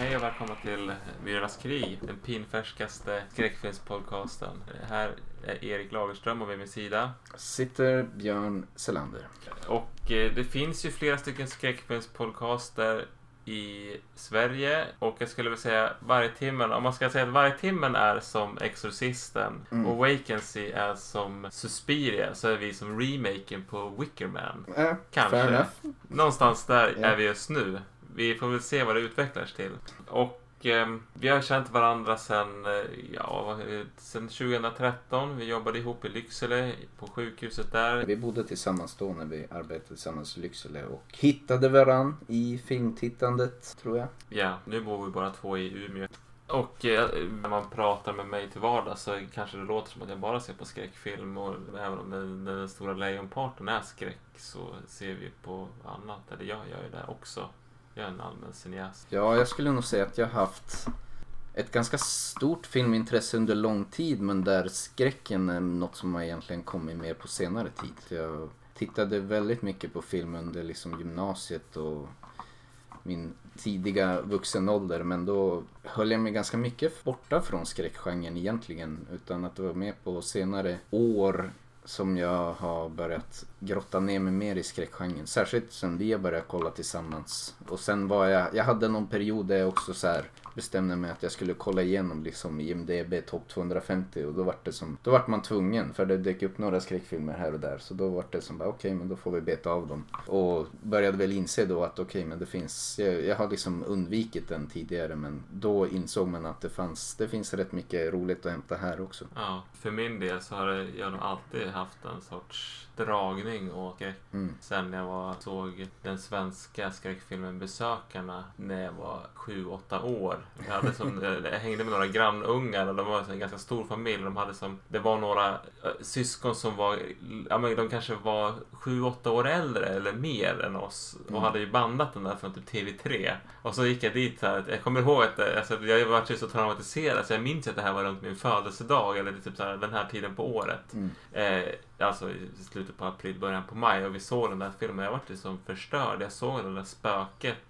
Hej och välkomna till Myrornas krig, den pinfärskaste skräckfilmspodcasten. Här är Erik Lagerström och vid min sida. Sitter Björn Selander. Och eh, det finns ju flera stycken skräckfilmspodcaster i Sverige och jag skulle vilja säga varje timmen, om man ska säga att varje timmen är som Exorcisten Mm. och Vacancy är som Suspiria så är vi som remaken på Wickerman. Äh, Kanske. Fair enough. Någonstans där Ja. är vi just nu. Vi får väl se vad det utvecklas till. Och ehm, vi har känt varandra sedan, eh, ja, eh, sedan 2013. Vi jobbade ihop i Lycksele på sjukhuset där. Vi bodde tillsammans då när vi arbetade tillsammans i Lycksele och hittade varann i filmtittandet, tror jag. Ja, nu bor vi bara två i Umeå. Och eh, när man pratar med mig till vardags så kanske det låter som att jag bara ser på skräckfilm och även om den, den stora lejonparten är skräck så ser vi på annat. Eller jag gör ju det också. Jag är en allmän cineast. Ja, jag skulle nog säga att jag har haft ett ganska stort filmintresse under lång tid men där skräcken är något som har egentligen kommit mer på senare tid. Jag tittade väldigt mycket på film under liksom gymnasiet och min tidiga vuxenålder men då höll jag mig ganska mycket borta från skräckgenren egentligen utan att det var mer på senare år som jag har börjat grotta ner mig mer i skräckgenren. Särskilt sen vi har börjat kolla tillsammans. Och sen var jag, jag hade någon period där jag också så här bestämde mig att jag skulle kolla igenom liksom IMDB topp 250 och då vart det som, då vart man tvungen för det dök upp några skräckfilmer här och där så då vart det som bara okej men då får vi beta av dem. Och började väl inse då att okej men det finns, jag, jag har liksom undvikit den tidigare men då insåg man att det fanns, det finns rätt mycket roligt att hämta här också. Ja, för min del så har jag nog alltid haft en sorts dragning åt skräck. Mm. Sen jag var, såg den svenska skräckfilmen Besökarna när jag var sju åtta år. Jag, hade som, jag hängde med några grannungar och de var en ganska stor familj. De hade som, det var några eh, syskon som var, ja men de kanske var sju åtta år äldre eller mer än oss. Och Mm. hade ju bandat den där från typ TV3. Och så gick jag dit så här, jag kommer ihåg att eh, alltså, jag var så traumatiserad så jag minns att det här var runt min födelsedag eller typ så här, den här tiden på året. Mm. Eh, alltså i slutet på april, början på maj och vi såg den där filmen. Jag vart liksom förstörd. Jag såg det där spöket eh,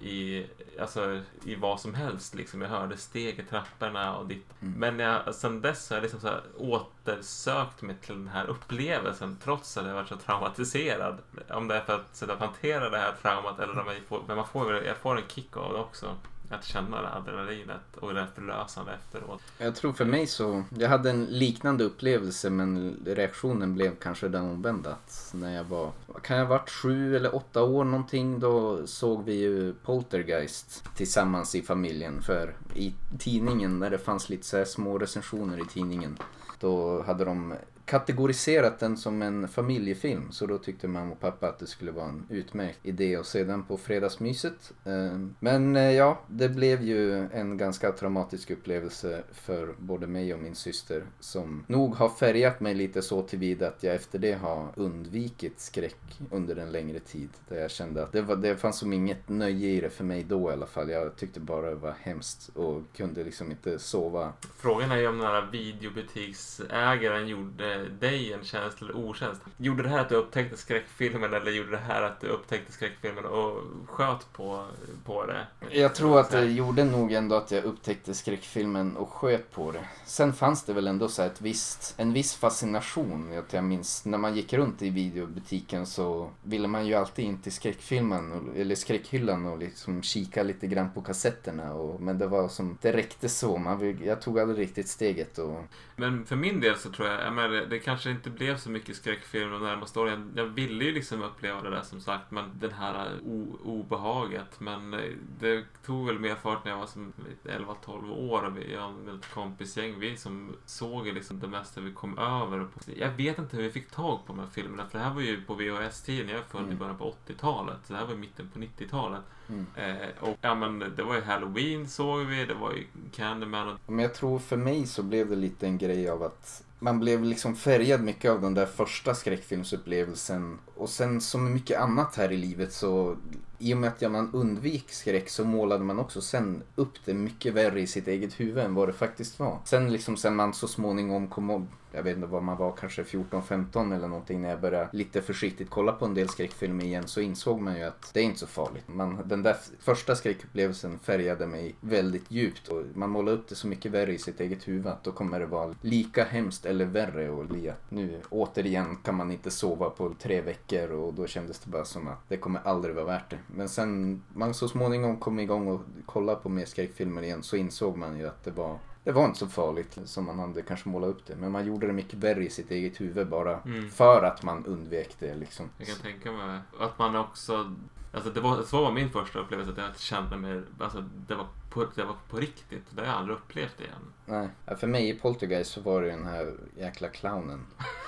i, alltså, i vad som helst. Liksom. Jag hörde steg i trapporna och ditt. Mm. Men jag, sen dess har jag liksom så här återsökt mig till den här upplevelsen trots att jag varit så traumatiserad. Om det är för att sätta hantera det här traumat eller om jag får, men man får, jag får en kick av det också. Att känna det adrenalinet och det förlösande efteråt. Jag tror för mig så, jag hade en liknande upplevelse men reaktionen blev kanske den omvända. När jag var, kan jag ha varit, sju eller åtta år någonting då såg vi ju Poltergeist tillsammans i familjen. För i tidningen, när det fanns lite så här små recensioner i tidningen, då hade de kategoriserat den som en familjefilm. Så då tyckte mamma och pappa att det skulle vara en utmärkt idé att se den på fredagsmyset. Eh, men eh, ja, det blev ju en ganska traumatisk upplevelse för både mig och min syster. Som nog har färgat mig lite så tillvida att jag efter det har undvikit skräck under en längre tid. Där jag kände att det, var, det fanns som inget nöje i det för mig då i alla fall. Jag tyckte bara det var hemskt och kunde liksom inte sova Frågan är ju om den här videobutiksägaren gjorde dig en tjänst eller otjänst. Gjorde det här att du upptäckte skräckfilmen eller gjorde det här att du upptäckte skräckfilmen och sköt på, på det? Jag tror att det gjorde nog ändå att jag upptäckte skräckfilmen och sköt på det. Sen fanns det väl ändå så ett visst, en viss fascination. Jag minns när man gick runt i videobutiken så ville man ju alltid in till skräckfilmen, eller skräckhyllan och liksom kika lite grann på kassetterna. Och, men det var som, det räckte så. Man, jag tog aldrig riktigt steget och Men för min del så tror jag, jag menar, det kanske inte blev så mycket skräckfilm de närmaste åren. Jag ville ju liksom uppleva det där som sagt, men den här o- obehaget. Men eh, det tog väl mer fart när jag var som 11-12 år jag och ett kompisgäng, vi som såg liksom det mesta vi kom över. Jag vet inte hur vi fick tag på de här filmerna, för det här var ju på VHS-tiden. Jag är född i Mm. början på 80-talet, så det här var i mitten på 90-talet. Mm. Eh, och ja, men det var ju Halloween såg vi, det var ju Candyman och Men jag tror för mig så blev det lite en grej av att man blev liksom färgad mycket av den där första skräckfilmsupplevelsen. Och sen som med mycket annat här i livet så i och med att man undvik skräck så målade man också sen upp det mycket värre i sitt eget huvud än vad det faktiskt var. Sen liksom sen man så småningom kom jag vet inte vad man var, kanske 14-15 eller någonting när jag började lite försiktigt kolla på en del skräckfilmer igen så insåg man ju att det är inte så farligt. Man, den där första skräckupplevelsen färgade mig väldigt djupt och man målar upp det så mycket värre i sitt eget huvud att då kommer det vara lika hemskt eller värre och bli att nu återigen kan man inte sova på tre veckor och då kändes det bara som att det kommer aldrig vara värt det. Men sen man så småningom kom igång och kollade på mer skräckfilmer igen så insåg man ju att det var det var inte så farligt som man hade kanske målat upp det. Men man gjorde det mycket värre i sitt eget huvud bara mm. för att man undvek det. Liksom. Jag kan tänka mig att man också Alltså det var, så var min första upplevelse, att jag kände mig, alltså det var på, det var på riktigt. Det har jag aldrig upplevt igen. Nej, för mig i Poltergeist så var det den här jäkla clownen.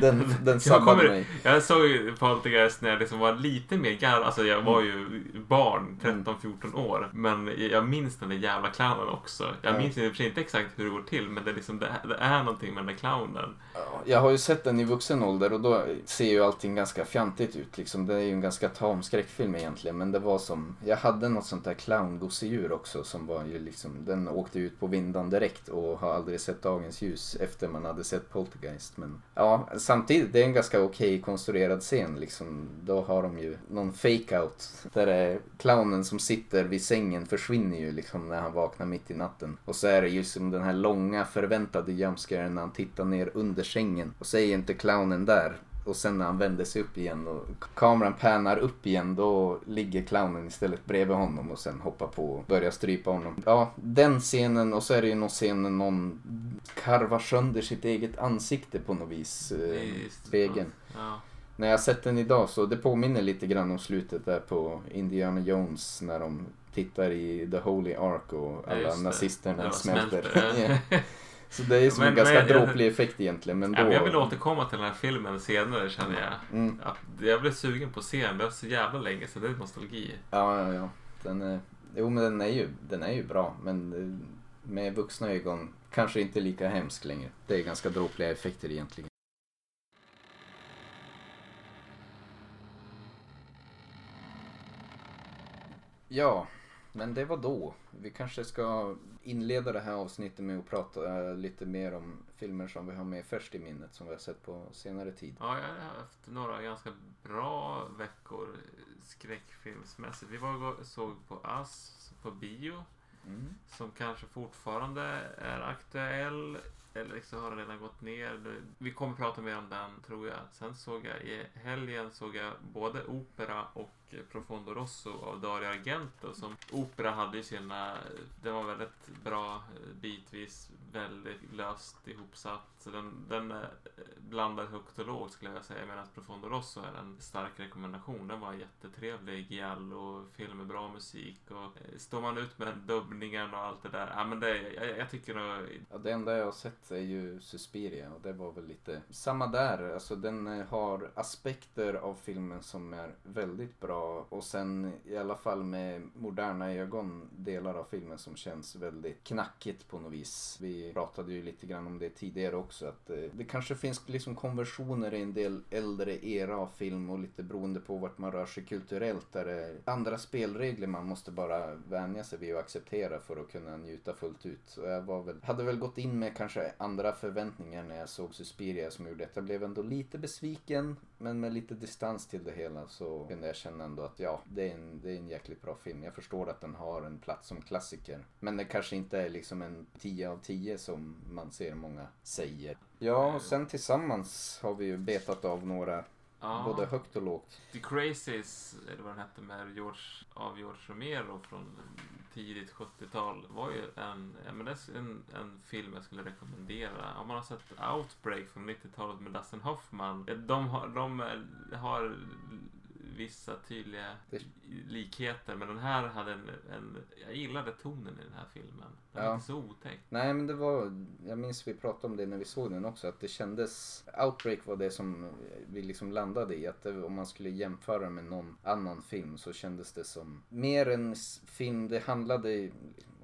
den den jag mig. Jag såg ju Poltergeist när jag liksom var lite mer gammal. Alltså jag var ju barn, 13-14 mm. år. Men jag minns den där jävla clownen också. Jag ja. minns i och för sig inte exakt hur det går till. Men det är, liksom, det, det är någonting med den där clownen. Jag har ju sett den i vuxen ålder och då ser ju allting ganska fjantigt ut. Liksom. Det är ju en ganska tam skräckfilm egentligen. Men det var som, jag hade något sånt där clowngosedjur också som var ju liksom, den åkte ut på vindan direkt och har aldrig sett dagens ljus efter man hade sett Poltergeist. Men ja, samtidigt, det är en ganska okej okay konstruerad scen liksom. Då har de ju någon fake-out där är clownen som sitter vid sängen försvinner ju liksom när han vaknar mitt i natten. Och så är det ju som den här långa förväntade jumpscaren när han tittar ner under sängen och säger inte clownen där och sen när han vänder sig upp igen och kameran pannar upp igen då ligger clownen istället bredvid honom och sen hoppar på och börjar strypa honom. Ja, den scenen och så är det ju någon scen när någon karvar sönder sitt eget ansikte på något vis. Eh, spegeln. Ja. När jag sett den idag så det påminner lite grann om slutet där på Indiana Jones när de tittar i The Holy Ark och alla ja, nazisterna smälter. smälter. Så det är som men, en ganska men, dråplig effekt egentligen. Men då... jag vill återkomma till den här filmen senare känner jag. Mm. Att jag blev sugen på att se den. Det var så jävla länge så det är nostalgi. Ja, ja, ja. Den är... Jo men den är, ju, den är ju bra. Men med vuxna ögon kanske inte lika hemsk längre. Det är ganska dråpliga effekter egentligen. Ja, men det var då. Vi kanske ska inleda det här avsnittet med att prata eh, lite mer om filmer som vi har med först i minnet som vi har sett på senare tid. Ja, jag har haft några ganska bra veckor skräckfilmsmässigt. Vi var och såg på Ass på bio. Mm. Som kanske fortfarande är aktuell. Eller så har den redan gått ner. Vi kommer prata mer om den tror jag. Sen såg jag i helgen såg jag både opera och Profondo Rosso av Dario Argento. Som opera hade ju sina, den var väldigt bra eh, bitvis, väldigt löst ihopsatt. Så den, den eh, blandar högt och lågt skulle jag säga. Medan Profondo Rosso är en stark rekommendation. Den var jättetrevlig, giallo-film med bra musik. Och eh, står man ut med dubbningen och allt det där. Ja, men det, jag, jag tycker nog... Ja, det enda jag har sett är ju Suspiria och det var väl lite samma där. Alltså den eh, har aspekter av filmen som är väldigt bra och sen i alla fall med moderna ögon delar av filmen som känns väldigt knackigt på något vis. Vi pratade ju lite grann om det tidigare också att det, det kanske finns liksom konversioner i en del äldre era av film och lite beroende på vart man rör sig kulturellt där det är andra spelregler man måste bara vänja sig vid och acceptera för att kunna njuta fullt ut. Så jag var väl, hade väl gått in med kanske andra förväntningar när jag såg Suspiria som gjorde att jag blev ändå lite besviken men med lite distans till det hela så kunde jag känna ändå att ja, det är, en, det är en jäkligt bra film. Jag förstår att den har en plats som klassiker. Men det kanske inte är liksom en 10 av 10 som man ser många säger. Ja, och sen tillsammans har vi ju betat av några Ja. Både högt och lågt. The Crazies, eller vad den hette, med George, av George Romero från tidigt 70-tal var ju en, men det är en, en film jag skulle rekommendera. Om man har sett Outbreak från 90-talet med Dustin Hoffman. De har, de har vissa tydliga likheter. Men den här hade en, en Jag gillade tonen i den här filmen. Den ja. var inte så otäck. Nej men det var Jag minns vi pratade om det när vi såg den också. Att det kändes Outbreak var det som vi liksom landade i. Att det, om man skulle jämföra med någon annan film så kändes det som mer en film. Det handlade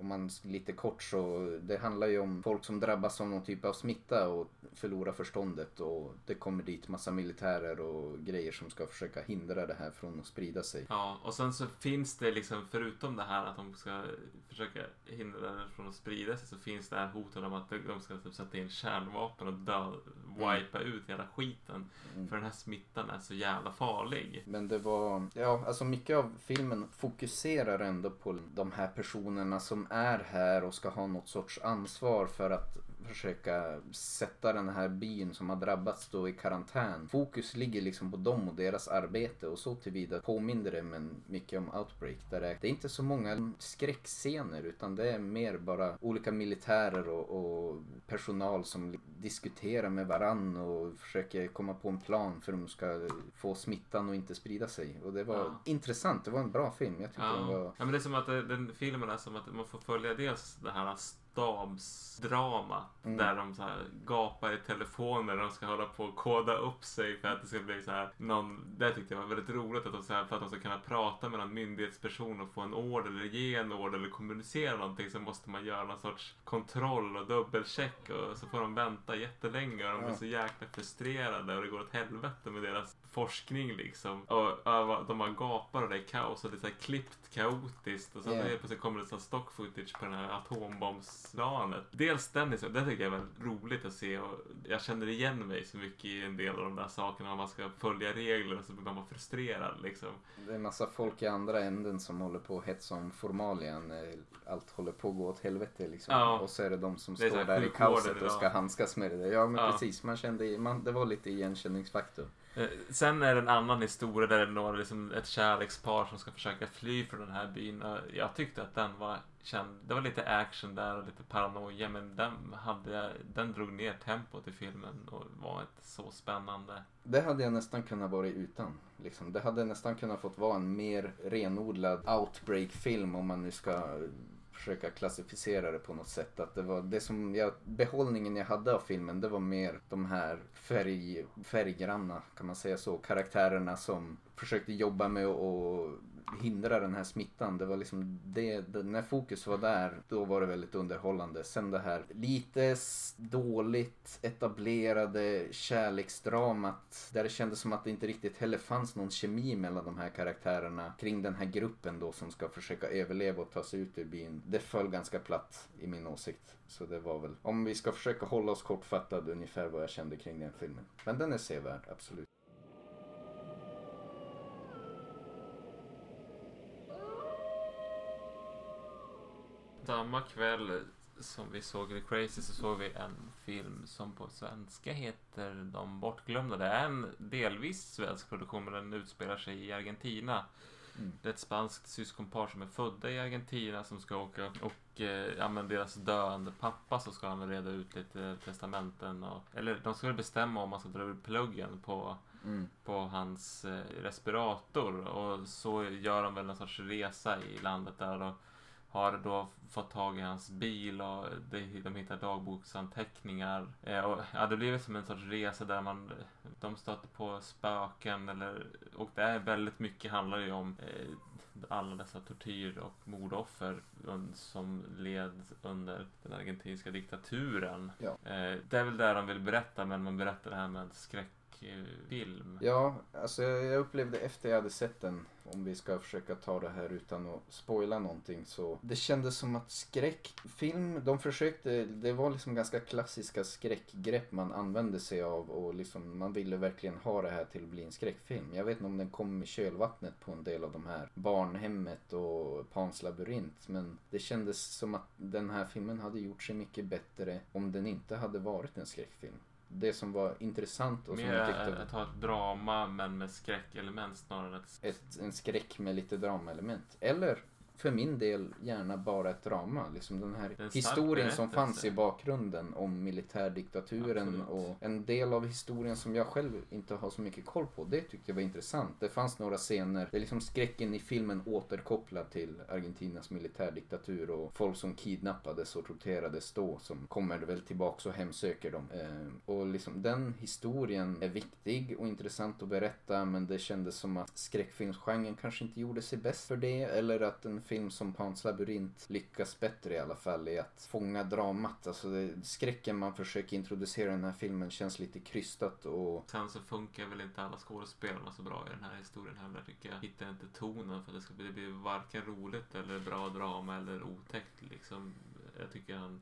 om man lite kort så det handlar ju om folk som drabbas av någon typ av smitta och förlorar förståndet och det kommer dit massa militärer och grejer som ska försöka hindra det här från att sprida sig. Ja, och sen så finns det liksom, förutom det här att de ska försöka hindra det från att sprida sig, så finns det här hotet om att de ska typ sätta in kärnvapen och dö, wipa ut hela skiten. Mm. För den här smittan är så jävla farlig. Men det var, ja alltså mycket av filmen fokuserar ändå på de här personerna som är här och ska ha något sorts ansvar för att försöka sätta den här byn som har drabbats då i karantän. Fokus ligger liksom på dem och deras arbete och så tillvida påminner det men mycket om Outbreak. Där det, det är inte så många skräckscener utan det är mer bara olika militärer och, och personal som diskuterar med varann och försöker komma på en plan för att de ska få smittan och inte sprida sig. Och det var Ja. intressant, det var en bra film. Jag tyckte den Ja. var... ja, men det är som att den filmen är som att man får följa dels det här stabsdrama Mm. där de så här gapar i telefoner och de ska hålla på och koda upp sig för att det ska bli så här någon, det tyckte jag var väldigt roligt att de, så här, för att de ska kunna prata med någon myndighetsperson och få en order eller ge en order eller kommunicera någonting så måste man göra någon sorts kontroll och dubbelcheck och så får de vänta jättelänge och de blir så jäkla frustrerade och det går åt helvete med deras forskning liksom. Och ja, de bara gapar och det är kaos och det är så här klippt kaotiskt och sen helt plötsligt kommer det så stock footage på den här atombombsplanet. Dels den, det tycker jag är väldigt roligt att se och jag känner igen mig så mycket i en del av de där sakerna. Om man ska följa regler och så blir man frustrerad liksom. Det är en massa folk i andra änden som håller på att hetsa om formalia när allt håller på att gå åt helvete liksom. Ja. Och så är det de som Det står där i kaoset och ska handskas med det där. Ja men Ja. precis, man kände, man, det var lite igenkänningsfaktor. Eh, sen är det en annan historia där det är några, liksom ett kärlekspar som ska försöka fly från den här byn. Jag tyckte att den var känd. Det var lite action där och lite paranoia men den, hade, den drog ner tempot i filmen och var inte så spännande. Det hade jag nästan kunnat vara utan. Liksom. Det hade nästan kunnat fått vara en mer renodlad outbreak-film om man nu ska försöka klassificera det på något sätt. Att det var det som jag, behållningen jag hade av filmen det var mer de här färg, färggranna, kan man säga så, karaktärerna som försökte jobba med att hindra den här smittan. Det var liksom det, när fokus var där, då var det väldigt underhållande. Sen det här lite dåligt etablerade kärleksdramat där det kändes som att det inte riktigt heller fanns någon kemi mellan de här karaktärerna kring den här gruppen då som ska försöka överleva och ta sig ut ur byn. Det föll ganska platt i min åsikt. Så det var väl, om vi ska försöka hålla oss kortfattade ungefär vad jag kände kring den filmen. Men den är sevärd, absolut. Samma kväll som vi såg The Crazy så såg vi en film som på svenska heter De bortglömda. Det är en delvis svensk produktion men den utspelar sig i Argentina. Mm. Det är ett spanskt syskonpar som är födda i Argentina som ska åka och eh, ja, men deras döende pappa så ska han reda ut lite testamenten och, eller de ska bestämma om man ska dra ur pluggen på Mm. på hans eh, respirator och så gör de väl en sorts resa i landet där och har då fått tag i hans bil och de, de hittar dagboksanteckningar. Eh, och, ja, det blir som en sorts resa där man, de stöter på spöken eller, och det är väldigt mycket handlar ju om eh, alla dessa tortyr och mordoffer som led under den argentinska diktaturen. Ja. Eh, det är väl det de vill berätta men man berättar det här med en film. Ja, alltså jag upplevde efter jag hade sett den, om vi ska försöka ta det här utan att spoila någonting, så det kändes som att skräckfilm, de försökte, det var liksom ganska klassiska skräckgrepp man använde sig av och liksom man ville verkligen ha det här till att bli en skräckfilm. Jag vet inte om den kom i kölvattnet på en del av de här Barnhemmet och Pans labyrint, men det kändes som att den här filmen hade gjort sig mycket bättre om den inte hade varit en skräckfilm. Det som var intressant och som Mer jag tyckte att ha ett drama men med skräckelement snarare ett, en skräck med lite dramaelement. Eller för min del gärna bara ett drama. Liksom den här historien som fanns i bakgrunden om militärdiktaturen Absolut. och en del av historien som jag själv inte har så mycket koll på. Det tyckte jag var intressant. Det fanns några scener, det är liksom skräcken i filmen återkopplad till Argentinas militärdiktatur och folk som kidnappades och torterades då som kommer väl tillbaks och hemsöker dem. Eh, och liksom den historien är viktig och intressant att berätta men det kändes som att skräckfilmsgenren kanske inte gjorde sig bäst för det eller att en film som Pans labyrint lyckas bättre i alla fall i att fånga dramat. Alltså det, skräcken man försöker introducera i den här filmen känns lite krystat och... Sen så funkar väl inte alla skådespelarna så bra i den här historien heller tycker jag. Hittar inte tonen för det ska bli, det blir varken roligt eller bra drama eller otäckt liksom. Jag tycker han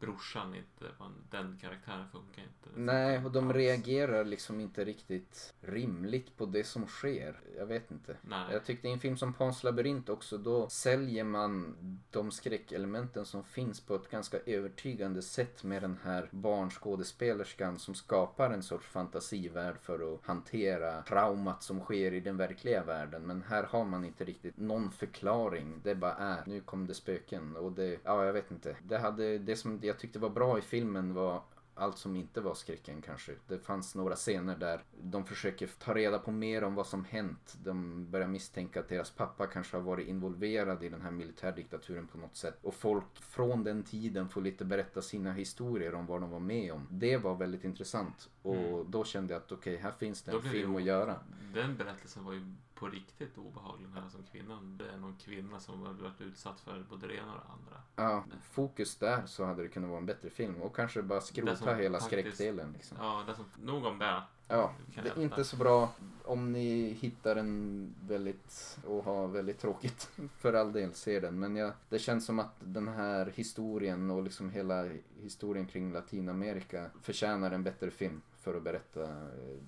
brorsan inte, den karaktären funkar inte. Nej, och de reagerar liksom inte riktigt rimligt på det som sker. Jag vet inte. Nej. Jag tyckte i en film som Pans labyrint också, då säljer man de skräckelementen som finns på ett ganska övertygande sätt med den här barnskådespelerskan som skapar en sorts fantasivärld för att hantera traumat som sker i den verkliga världen. Men här har man inte riktigt någon förklaring. Det bara är, nu kom det spöken och det, ja jag vet inte. Det hade, det som jag tyckte var bra i filmen var allt som inte var skräcken kanske. Det fanns några scener där de försöker ta reda på mer om vad som hänt. De börjar misstänka att deras pappa kanske har varit involverad i den här militärdiktaturen på något sätt. Och folk från den tiden får lite berätta sina historier om vad de var med om. Det var väldigt intressant och mm. då kände jag att okej, okay, här finns det en film att göra. Den berättelsen var ju på riktigt obehaglig den här som kvinnan. Det är någon kvinna som har varit utsatt för både det ena och det andra. Ja, fokus där så hade det kunnat vara en bättre film och kanske bara skrota hela faktiskt, skräckdelen. Liksom. Ja, det som, nog om det. Ja, det är inte så bra om ni hittar en väldigt och har väldigt tråkigt. För all del, se den. Men ja, det känns som att den här historien och liksom hela historien kring Latinamerika förtjänar en bättre film för att berätta eh,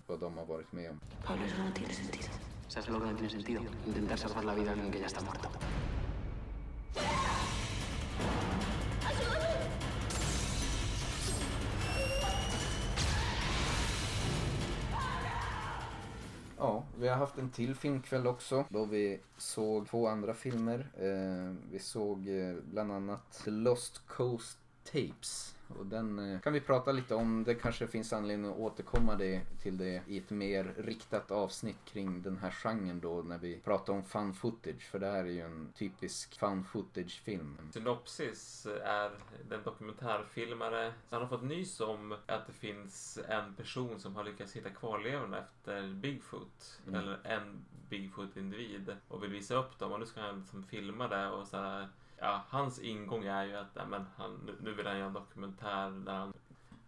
vad de har varit med om. ¿Sabes lo que no tiene sentido? Intentar salvar la vida de alguien que ya está muerto. Ja, vi har haft en till filmkväll också då vi såg två andra filmer. Eh, vi såg eh, bland annat The Lost Coast Tapes och den eh, kan vi prata lite om. Det kanske finns anledning att återkomma det, till det i ett mer riktat avsnitt kring den här genren då när vi pratar om fun footage. För det här är ju en typisk fun footage-film. Synopsis är den dokumentärfilmare. Han har fått nys om att det finns en person som har lyckats hitta kvarlevorna efter Bigfoot. Mm. Eller en Bigfoot-individ. Och vill visa upp dem. Och nu ska han liksom filma det och så här ja, hans ingång är ju att men han, nu vill han göra en dokumentär där han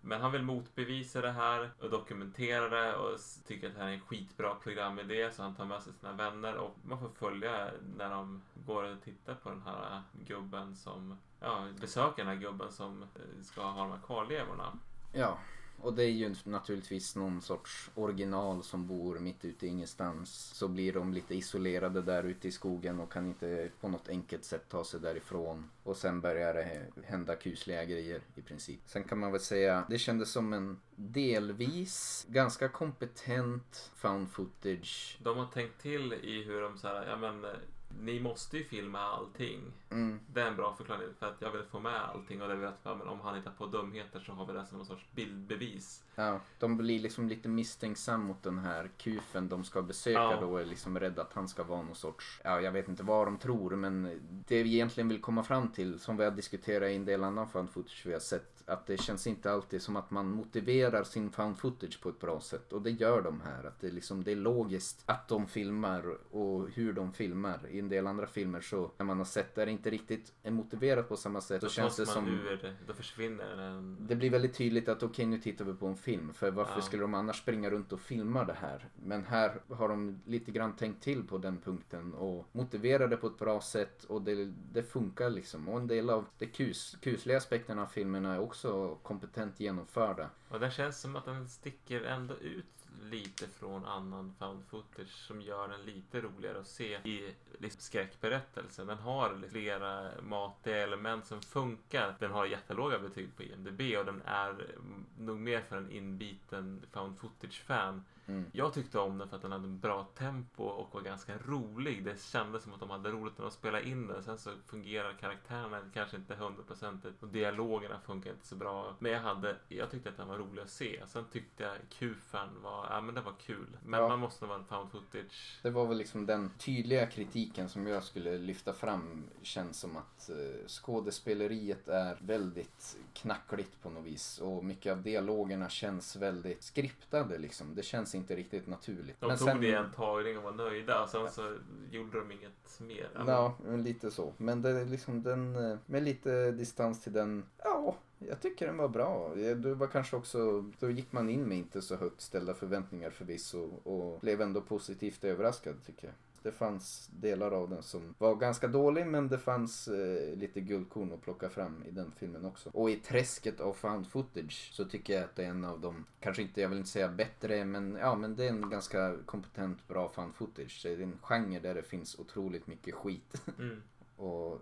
men han vill motbevisa det här och dokumentera det och tycker att det här är en skitbra programidé så han tar med sig sina vänner och man får följa när de går och tittar på den här gubben som, ja, besöker den här gubben som eh, ska ha de här kvarlevorna. Ja, och det är ju naturligtvis någon sorts original som bor mitt ute i ingenstans. Så blir de lite isolerade där ute i skogen och kan inte på något enkelt sätt ta sig därifrån. Och sen börjar det hända kusliga grejer i princip. Sen kan man väl säga, det kändes som en delvis ganska kompetent found footage. De har tänkt till i hur de så här, ja men ni måste ju filma allting. Mm. Det är en bra förklaring för att jag vill få med allting och det vet ja, men om han hittar på dumheter så har vi det som någon sorts bildbevis. Ja, de blir liksom lite misstänksam mot den här kufen de ska besöka ja. då och är liksom rädda att han ska vara någon sorts, ja jag vet inte vad de tror men det vi egentligen vill komma fram till som vi har diskuterat i en del annan found footage vi har sett att det känns inte alltid som att man motiverar sin found footage på ett bra sätt och det gör de här. Att det, liksom, det är logiskt att de filmar och hur de filmar. I en del andra filmer så när man har sett det inte riktigt är motiverat på samma sätt. Då, då känns det som... Ur, då försvinner den. Det blir väldigt tydligt att okej okay, nu tittar vi på en film. För varför ja. skulle de annars springa runt och filma det här? Men här har de lite grann tänkt till på den punkten och motiverar det på ett bra sätt och det, det funkar liksom. Och en del av de kus, kusliga aspekterna av filmerna är också kompetent genomförda. Och det känns som att den sticker ändå ut lite från annan found footage som gör den lite roligare att se i liksom skräckberättelsen. Den har flera matiga element som funkar. Den har jättelåga betyg på IMDB och den är nog mer för en inbiten found footage-fan Mm. Jag tyckte om den för att den hade en bra tempo och var ganska rolig. Det kändes som att de hade roligt när de spelade in den. Sen så fungerar karaktärerna kanske inte hundraprocentigt och dialogerna funkar inte så bra. Men jag, hade, jag tyckte att den var rolig att se. Sen tyckte jag Kufan var, ja men det var kul. Men ja. man måste vara en found footage. Det var väl liksom den tydliga kritiken som jag skulle lyfta fram. Känns som att eh, skådespeleriet är väldigt knackligt på något vis. Och mycket av dialogerna känns väldigt skriptade liksom. Det känns känns inte riktigt naturligt. De tog det i en tagning och var nöjda och sen så gjorde de inget mer. Ja, men lite så. Men det är liksom den, eh, med lite distans till den, ja, jag tycker den var bra. Det var kanske också, då gick man in med inte så högt ställda förväntningar förvisso och blev ändå positivt överraskad tycker jag. Det fanns delar av den som var ganska dålig men det fanns eh, lite guldkorn att plocka fram i den filmen också. Och i träsket av found footage så tycker jag att det är en av de, kanske inte, jag vill inte säga bättre, men ja men det är en ganska kompetent bra found footage. Det är en genre där det finns otroligt mycket skit. Mm. Och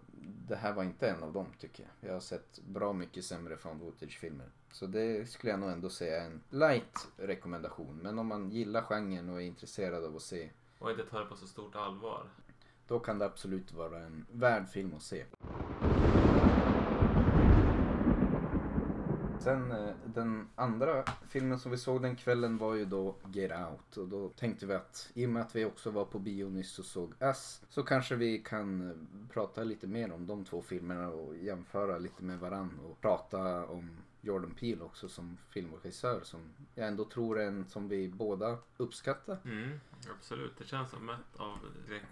det här var inte en av dem tycker jag. Jag har sett bra mycket sämre found footage-filmer. Så det skulle jag nog ändå säga är en light rekommendation. Men om man gillar genren och är intresserad av att se och inte tar det på så stort allvar. Då kan det absolut vara en värd film att se. Sen eh, den andra filmen som vi såg den kvällen var ju då Get Out. Och då tänkte vi att i och med att vi också var på bio nyss och såg Ass. så kanske vi kan eh, prata lite mer om de två filmerna och jämföra lite med varann och prata om Jordan Peele också som filmregissör som jag ändå tror är en som vi båda uppskattar. Mm, absolut, det känns som ett av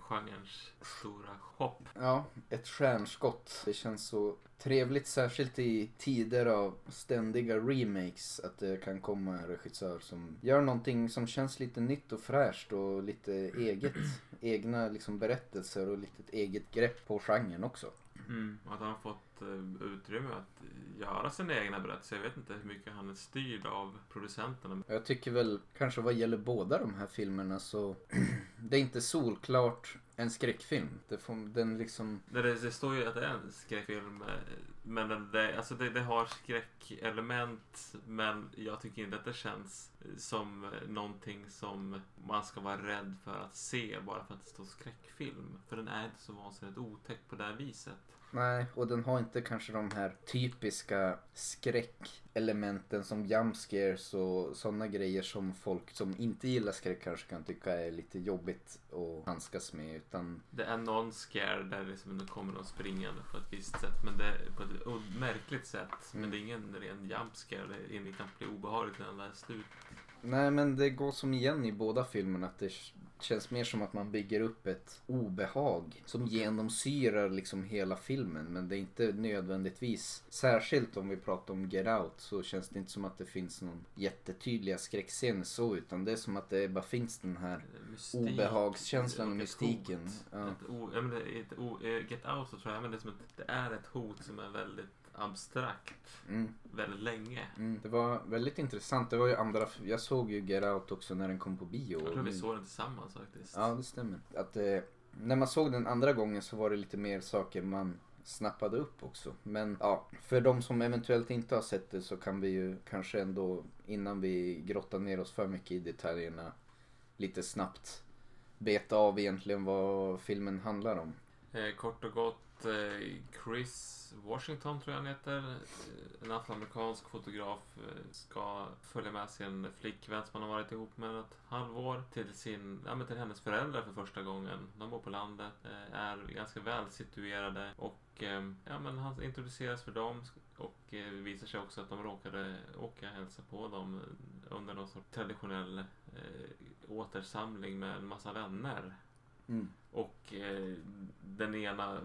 genrens stora hopp. Ja, ett stjärnskott. Det känns så trevligt, särskilt i tider av ständiga remakes, att det kan komma en regissör som gör någonting som känns lite nytt och fräscht och lite eget. egna liksom berättelser och lite eget grepp på genren också. Mm, att han fått uh, utrymme att göra sina egna berättelser. Jag vet inte hur mycket han är styrd av producenterna. Jag tycker väl kanske vad gäller båda de här filmerna så det är inte solklart en skräckfilm. Det, får, den liksom... Det, det, står ju att det är en skräckfilm. Eh, men det, alltså det, det har skräckelement. Men jag tycker inte att det känns som någonting som man ska vara rädd för att se bara för att det står skräckfilm. För den är inte så vansinnigt otäck på det här viset. Nej, och den har inte kanske de här typiska skräckelementen som jumpscares och sådana grejer som folk som inte gillar skräck kanske kan tycka är lite jobbigt att handskas med. Utan... Det är någon scare där liksom det kommer någon springande på ett visst sätt, men det på ett märkligt sätt. Mm. Men det är ingen ren jumpscare, det är inriktat att bli obehagligt när den är slut. Nej, men det går som igen i båda filmerna att det känns mer som att man bygger upp ett obehag som genomsyrar liksom hela filmen. Men det är inte nödvändigtvis, särskilt om vi pratar om Get Out, så känns det inte som att det finns någon jättetydliga skräckscener så. Utan det är som att det bara finns den här Mystik, obehagskänslan och mystiken. Ja. Ett o, ja, men ett o, eh, Get Out så tror jag men det, som ett, det är ett hot som är väldigt abstrakt mm. väldigt länge. Mm. Det var väldigt intressant. Det var ju andra, jag såg ju Get Out också när den kom på bio. Jag tror vi såg den tillsammans faktiskt. Ja, det stämmer. Att, eh, när man såg den andra gången så var det lite mer saker man snappade upp också. Men ja, för de som eventuellt inte har sett det så kan vi ju kanske ändå innan vi grottar ner oss för mycket i detaljerna lite snabbt beta av egentligen vad filmen handlar om. Eh, kort och gott, eh, Chris Washington tror jag han heter. En afroamerikansk fotograf eh, ska följa med sin flickvän som han har varit ihop med ett halvår till, sin, ja, men till hennes föräldrar för första gången. De bor på landet, eh, är ganska väl situerade och eh, ja, men han introduceras för dem och det visar sig också att de råkade åka och hälsa på dem under någon sorts traditionell eh, återsamling med en massa vänner. Mm. Och eh, den ena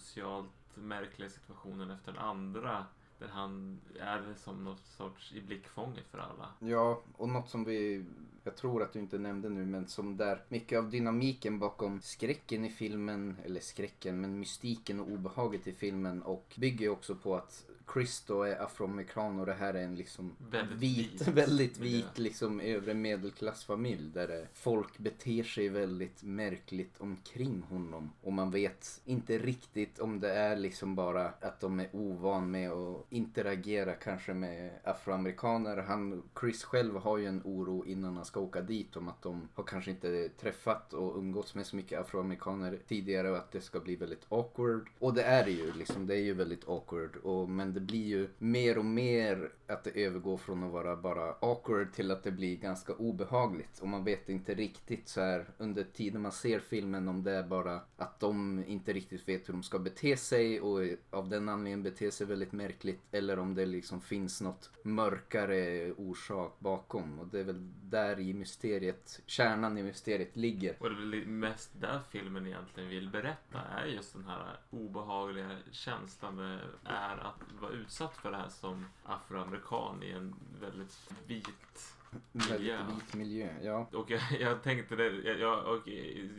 socialt märkliga situationen efter den andra. Där han är som något sorts i blickfånget för alla. Ja, och något som vi, jag tror att du inte nämnde nu, men som där mycket av dynamiken bakom skräcken i filmen, eller skräcken, men mystiken och obehaget i filmen och bygger också på att Chris då är afroamerikan och det här är en liksom väldigt vit, vit. väldigt vit liksom övre medelklassfamilj där folk beter sig väldigt märkligt omkring honom och man vet inte riktigt om det är liksom bara att de är ovan med att interagera kanske med afroamerikaner. Han, Chris själv har ju en oro innan han ska åka dit om att de har kanske inte träffat och umgåtts med så mycket afroamerikaner tidigare och att det ska bli väldigt awkward. Och det är det ju liksom, det är ju väldigt awkward och men det det blir ju mer och mer att det övergår från att vara bara awkward till att det blir ganska obehagligt. Och man vet inte riktigt så här under tiden man ser filmen om det är bara att de inte riktigt vet hur de ska bete sig och av den anledningen beter sig väldigt märkligt. Eller om det liksom finns något mörkare orsak bakom. Och det är väl där i mysteriet, kärnan i mysteriet ligger. Och det är väl mest där filmen egentligen vill berätta är just den här obehagliga känslan det är att vara utsatt för det här som afroamerikan i en väldigt vit miljö. Väldigt vit miljö, ja. Och jag, jag tänkte det, jag, jag, och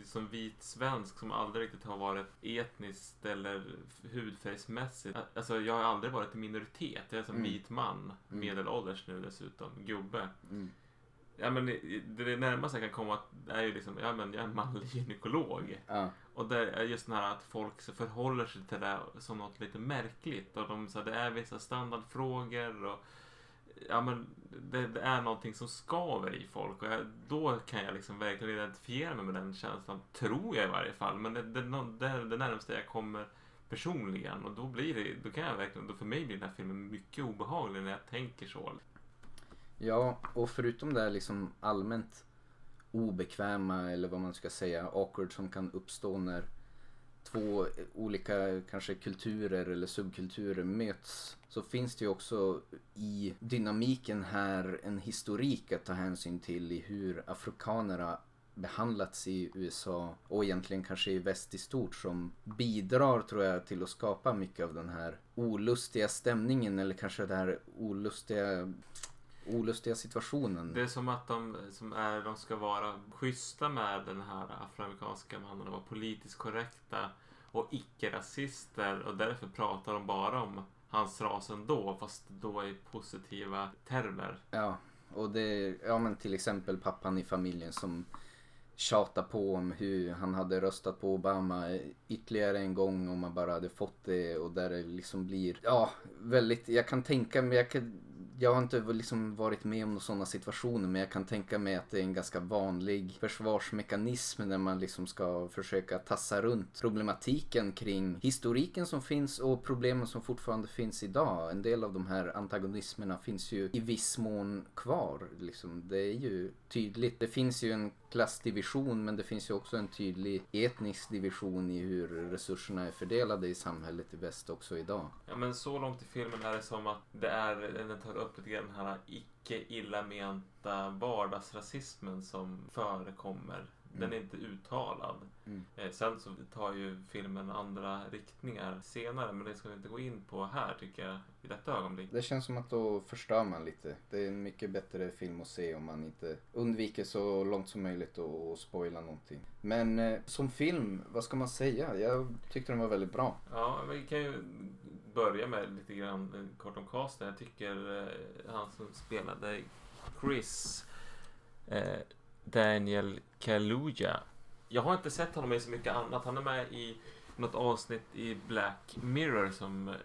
som vit svensk som aldrig riktigt har varit etniskt eller hudfärgsmässigt. Alltså jag har aldrig varit i minoritet. Jag är som Mm. vit man, medelålders nu dessutom, gubbe. Mm. Ja men det, det närmaste jag kan komma är ju liksom, ja men jag är en manlig gynekolog. Ja, Och det är just den här att folk förhåller sig till det som något lite märkligt. Och de, så här, det är vissa standardfrågor och ja, men det, det är någonting som skaver i folk. Och jag, då kan jag liksom verkligen identifiera mig med den känslan. Tror jag i varje fall. Men det, det, det är det närmaste jag kommer personligen. Och då blir det, då kan jag verkligen, då för mig blir den här filmen mycket obehaglig när jag tänker så. Ja, och förutom det här liksom allmänt obekväma eller vad man ska säga, awkward som kan uppstå när två olika kanske kulturer eller subkulturer möts så finns det ju också i dynamiken här en historik att ta hänsyn till i hur afrikanerna behandlats i USA och egentligen kanske i väst i stort som bidrar tror jag till att skapa mycket av den här olustiga stämningen eller kanske det här olustiga olustiga situationen. Det är som att de, som är, de ska vara schyssta med den här afroamerikanska mannen och vara politiskt korrekta och icke-rasister och därför pratar de bara om hans ras ändå fast då i positiva termer. Ja, och det, ja men till exempel pappan i familjen som tjatar på om hur han hade röstat på Obama ytterligare en gång om man bara hade fått det och där det liksom blir, ja, väldigt, jag kan tänka mig, jag, kan, jag har inte liksom varit med om sådana situationer men jag kan tänka mig att det är en ganska vanlig försvarsmekanism när man liksom ska försöka tassa runt problematiken kring historiken som finns och problemen som fortfarande finns idag. En del av de här antagonismerna finns ju i viss mån kvar. Liksom. Det är ju tydligt. Det finns ju en klassdivision men det finns ju också en tydlig etnisk division i hur resurserna är fördelade i samhället i väst också idag. Ja, men så långt i filmen är det som att det är, den tar upp lite grann den här icke illa menta vardagsrasismen som förekommer. Den är inte uttalad. Mm. Eh, sen så tar ju filmen andra riktningar senare, men det ska vi inte gå in på här tycker jag i detta ögonblick. Det känns som att då förstör man lite. Det är en mycket bättre film att se om man inte undviker så långt som möjligt att spoila någonting. Men eh, som film, vad ska man säga? Jag tyckte den var väldigt bra. Ja, vi kan ju börja med lite grann eh, kort om casten. Jag tycker eh, han som spelade Chris, eh, Daniel Kaluuya. Jag har inte sett honom i så mycket annat. Han är med i något avsnitt i Black Mirror som eh,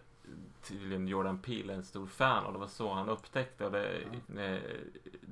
tydligen Jordan Peele är en stor fan och det var så han upptäckte det, eh,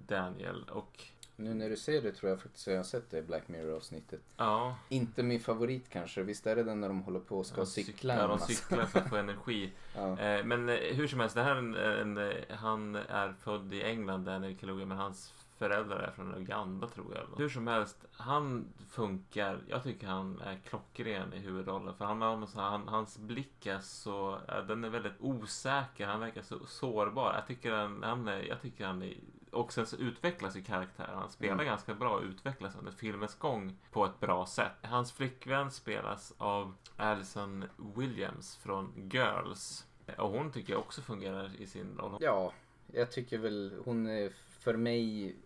Daniel. Och Nu när du ser det tror jag faktiskt att jag har sett det i Black Mirror-avsittet. ja, Inte min favorit kanske. Visst är det den när de håller på och ska de cykla? Ja, de cyklar för att få energi. Ja. Eh, Men hur som helst, det här är en, en, han är född i England, Daniel Kaluuya, men hans föräldrar är från Uganda tror jag. Hur som helst, han funkar. Jag tycker han är klockren i huvudrollen. För han har här, han, hans blick är så, den är väldigt osäker. Han verkar så sårbar. Jag tycker han, han är, jag tycker han är, och sen så utvecklas ju karaktären. Han spelar Mm. ganska bra och utvecklas under filmens gång på ett bra sätt. Hans flickvän spelas av Alison Williams från Girls. Och hon tycker jag också fungerar i sin roll. ja, jag tycker väl hon är för mig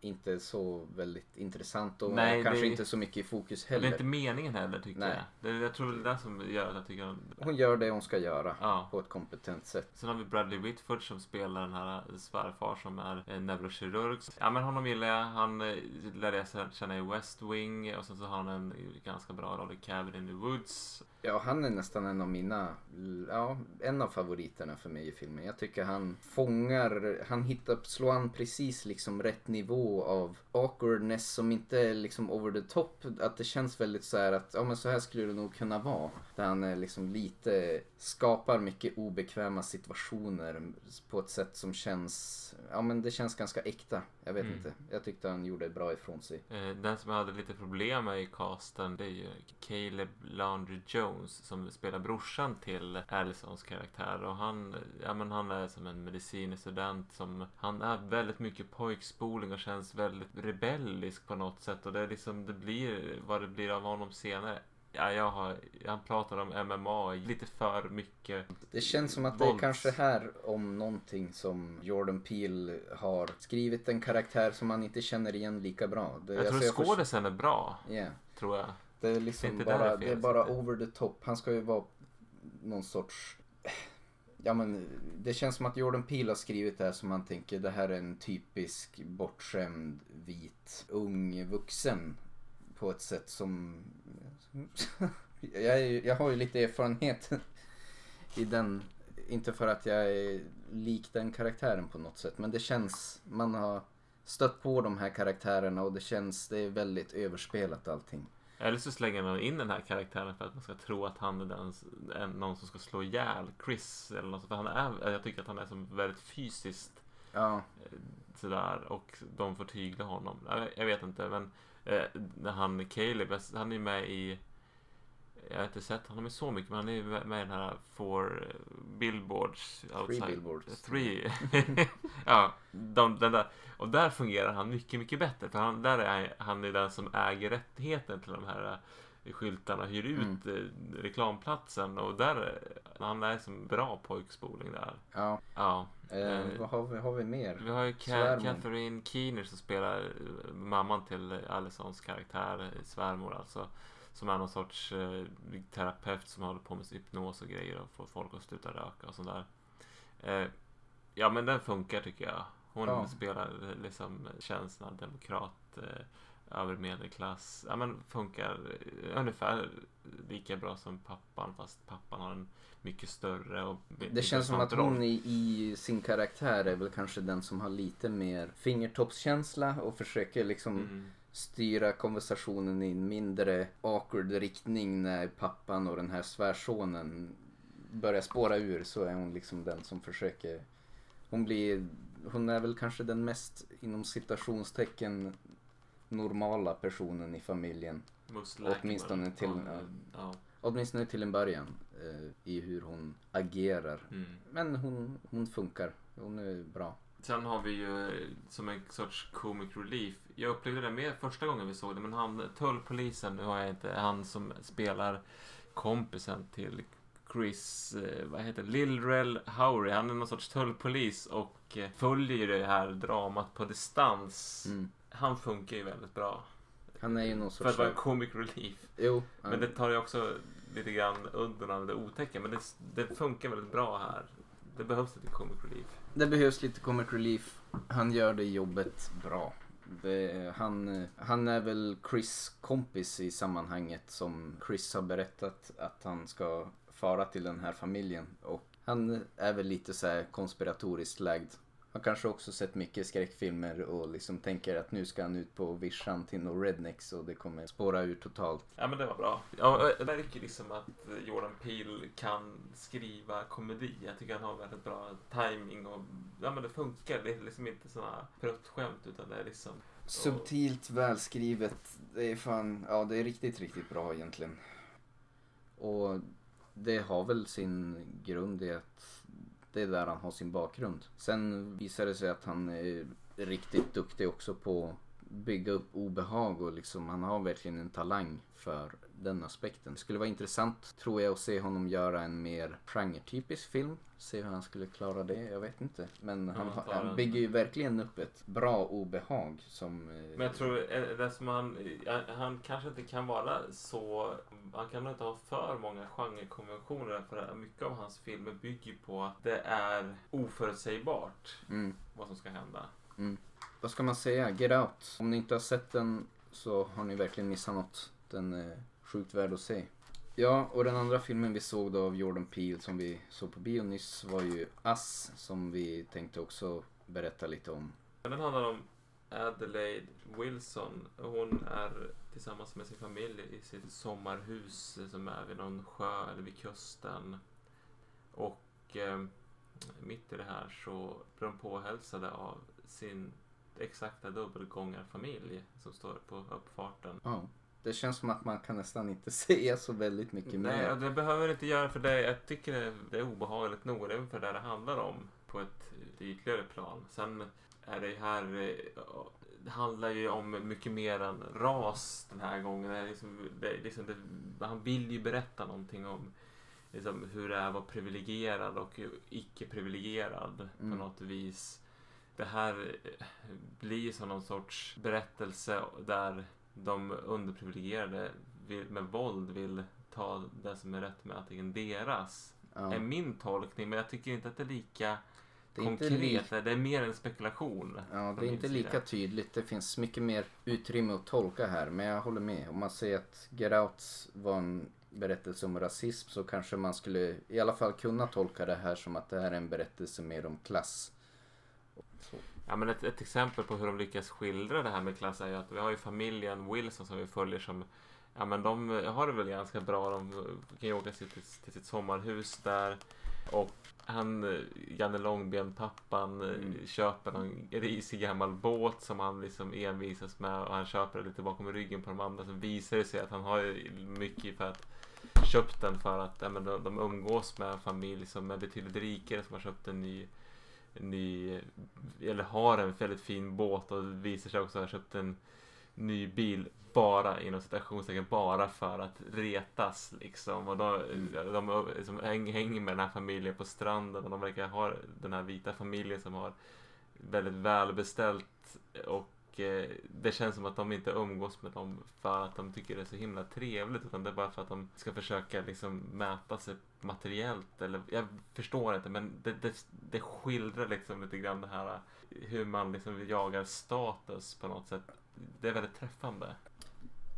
inte så väldigt intressant och Nej, kanske det- inte så mycket i fokus Det är heller. inte meningen heller tycker Nej. jag. Det, jag tror det är det som gör att jag tycker om... Hon gör det hon ska göra Ja. på ett kompetent sätt. Sen har vi Bradley Whitford som spelar den här svärfar som är eh, neurokirurg. Ja men honom gillar jag. Han eh, lärde jag känna i West Wing och sen så har han en ganska bra roll i Cabin in the Woods. Ja, han är nästan en av mina, ja, en av favoriterna för mig i filmen. Jag tycker han fångar, han hittar, slår an precis liksom rätt nivå av awkwardness som inte är liksom over the top. Att det känns väldigt så här att, ja men så här skulle det nog kunna vara. Där han är liksom lite skapar mycket obekväma situationer på ett sätt som känns, ja men det känns ganska äkta. Jag vet Mm. inte. Jag tyckte han gjorde bra ifrån sig. Eh, Den som jag hade lite problem med i casten det är ju Caleb Landry Jones som spelar brorsan till Allisons karaktär. Och han, ja, men han är som en medicinstudent som... Han är väldigt mycket pojkspoling och känns väldigt rebellisk på något sätt. Och det är liksom, det blir vad det blir av honom senare. Ja, jag har, han pratar om MMA lite för mycket. Det känns som att det är Vålds- kanske här om någonting som Jordan Peele har skrivit en karaktär som man inte känner igen lika bra. Det, Jag tror alltså, först- skådisen är bra, Ja. tror jag. Det är liksom bara, är fel, det är bara det- over the top. Han ska ju vara någon sorts... Ja men det känns som att Jordan Peele har skrivit det här som man tänker det här är en typisk bortskämd vit ung vuxen på ett sätt som... jag, är, jag har ju lite erfarenhet i den. Inte för att jag är lik den karaktären på något sätt men det känns, man har stött på de här karaktärerna och det känns, det är väldigt överspelat allting. Eller så slänger man in den här karaktären för att man ska tro att han är den, en, någon som ska slå ihjäl Chris. Eller något, för han är, jag tycker att han är som väldigt fysiskt Ja, eh, sådär. Och de får tygla honom. Jag, jag vet inte men när han Caleb, han är med i jag har inte sett honom i så mycket men han är med i den här Four eh, Billboards Three Billboards. Three. ja, de, den där. Och där fungerar han mycket, mycket bättre. För han, där är han är den som äger rättigheten till de här eh, skyltarna, hyr ut eh, reklamplatsen. Och där, han är som bra pojkspoling där. ja. Ja. Eh, Eh, vad har vi, har vi mer? vi har ju Ka-. Catherine Keener som spelar eh, mamman till Allisons karaktär, svärmor alltså. Som är någon sorts eh, terapeut som håller på med hypnos och grejer och får folk att sluta röka och sånt där. Eh, ja men den funkar tycker jag. Hon Ja. spelar liksom känslan demokrat, eh, över medelklass. Ja men funkar ungefär lika bra som pappan fast pappan har en mycket större och Det känns som att hon i, i sin karaktär är väl kanske den som har lite mer fingertoppskänsla och försöker liksom Mm. styra konversationen i en mindre awkward riktning när pappan och den här svärsonen börjar spåra ur så är hon liksom den som försöker hon blir hon är väl kanske den mest inom citationstecken normala personen i familjen. Most. Åtminstone till- Ja, ja. Åtminstone till en början eh, i hur hon agerar. Mm. Men hon, hon funkar. Hon är bra. Sen har vi ju eh, som en sorts comic relief. Jag upplevde det mer första gången vi såg det, men han tullpolisen, nu har jag inte, han som spelar kompisen till Chris, eh, vad heter det, Lilrel Howry. Han är någon sorts tullpolis och eh, följer det här dramat på distans. Mm. Han funkar ju väldigt bra. Han är ju någon För sorts... att vara comic relief. Jo. Men det tar ju också lite grann udden av det otäcka. Men det, det funkar väldigt bra här. Det behövs lite comic relief. Det behövs lite comic relief. Han gör det jobbet bra. Han, han är väl Chris kompis i sammanhanget som Chris har berättat att han ska fara till den här familjen. Och han är väl lite så här konspiratoriskt lagd. Han kanske också sett mycket skräckfilmer och liksom tänker att nu ska han ut på vischan till några rednecks och det kommer spåra ur totalt. Ja men det var bra. Ja, jag märker liksom att Jordan Peele kan skriva komedi. Jag tycker han har väldigt bra timing och ja men det funkar. Det är liksom inte såna pruttskämt utan det är liksom Subtilt välskrivet. Det är fan, ja det är riktigt, riktigt bra egentligen. Och det har väl sin grund i att det är där han har sin bakgrund. Sen visar det sig att han är riktigt duktig också på bygga upp obehag och liksom han har verkligen en talang för den aspekten. Det skulle vara intressant tror jag att se honom göra en mer genretypisk film. Se hur han skulle klara det, jag vet inte. Men han, Ja, han en- bygger ju verkligen upp ett bra obehag som... eh, Men jag tror eh, det som han, han- han kanske inte kan vara så, han kan nog inte ha för många genrekonventioner för mycket av hans filmer bygger på att det är oförutsägbart Mm. vad som ska hända. Vad ska man säga? Get Out. Om ni inte har sett den så har ni verkligen missat något. Den är sjukt värd att se. Ja, och den andra filmen vi såg då av Jordan Peele som vi såg på bio nyss var ju Us som vi tänkte också berätta lite om. Den handlar om Adelaide Wilson. Hon är tillsammans med sin familj i sitt sommarhus som är vid någon sjö eller vid kusten. Och eh, mitt i det här så blir de påhälsade av sin exakta dubbelgångarfamilj som står på uppfarten. Ja. Det känns som att man kan nästan inte säga så väldigt mycket Nej, mer. och det behöver inte göra för det. Jag tycker det, är obehagligt nog. Det är ungefär det det handlar om på ett ytligare plan. Sen är det här, eh, det handlar ju om mycket mer än ras den här gången. Det är liksom, det, liksom det, han vill ju berätta någonting om liksom, hur det är att vara privilegierad och icke-privilegierad Mm. på något vis. Det här eh, blir som någon sorts berättelse där de underprivilegierade vill, med våld vill ta det som är rättmätigen deras. Ja. är min tolkning, men jag tycker inte att det är lika Det är konkret. li- Det är mer en spekulation. Ja, det är inte lika tydligt. Det finns mycket mer utrymme att tolka här. Men jag håller med. Om man säger att Get Out var en berättelse om rasism så kanske man skulle i alla fall kunna tolka det här som att det här är en berättelse mer om klass. Ja, men ett, ett exempel på hur de lyckas skildra det här med klass är ju att vi har ju familjen Wilson som vi följer som Ja men de har det väl ganska bra. De kan ju åka till, till sitt sommarhus där. Och han, Janne Långben, pappan, Mm. köper en risig gammal båt som han liksom envisas med. Och han köper det lite bakom ryggen på de andra. Sen visar det sig att han har mycket för att köpt den för att ja, men de, de umgås med en familj som är betydligt rikare som har köpt en ny ny, eller har en väldigt fin båt och visar sig också ha köpt en ny bil bara inom citationstecken bara för att retas liksom. Och de, de, liksom, häng- hänger med den här familjen på stranden och de verkar ha den här vita familjen som har väldigt välbeställt och eh, det känns som att de inte umgås med dem för att de tycker det är så himla trevligt utan det är bara för att de ska försöka liksom mäta sig materiellt eller jag förstår inte men det, det, det skildrar liksom lite grann det här hur man liksom jagar status på något sätt. Det är väldigt träffande.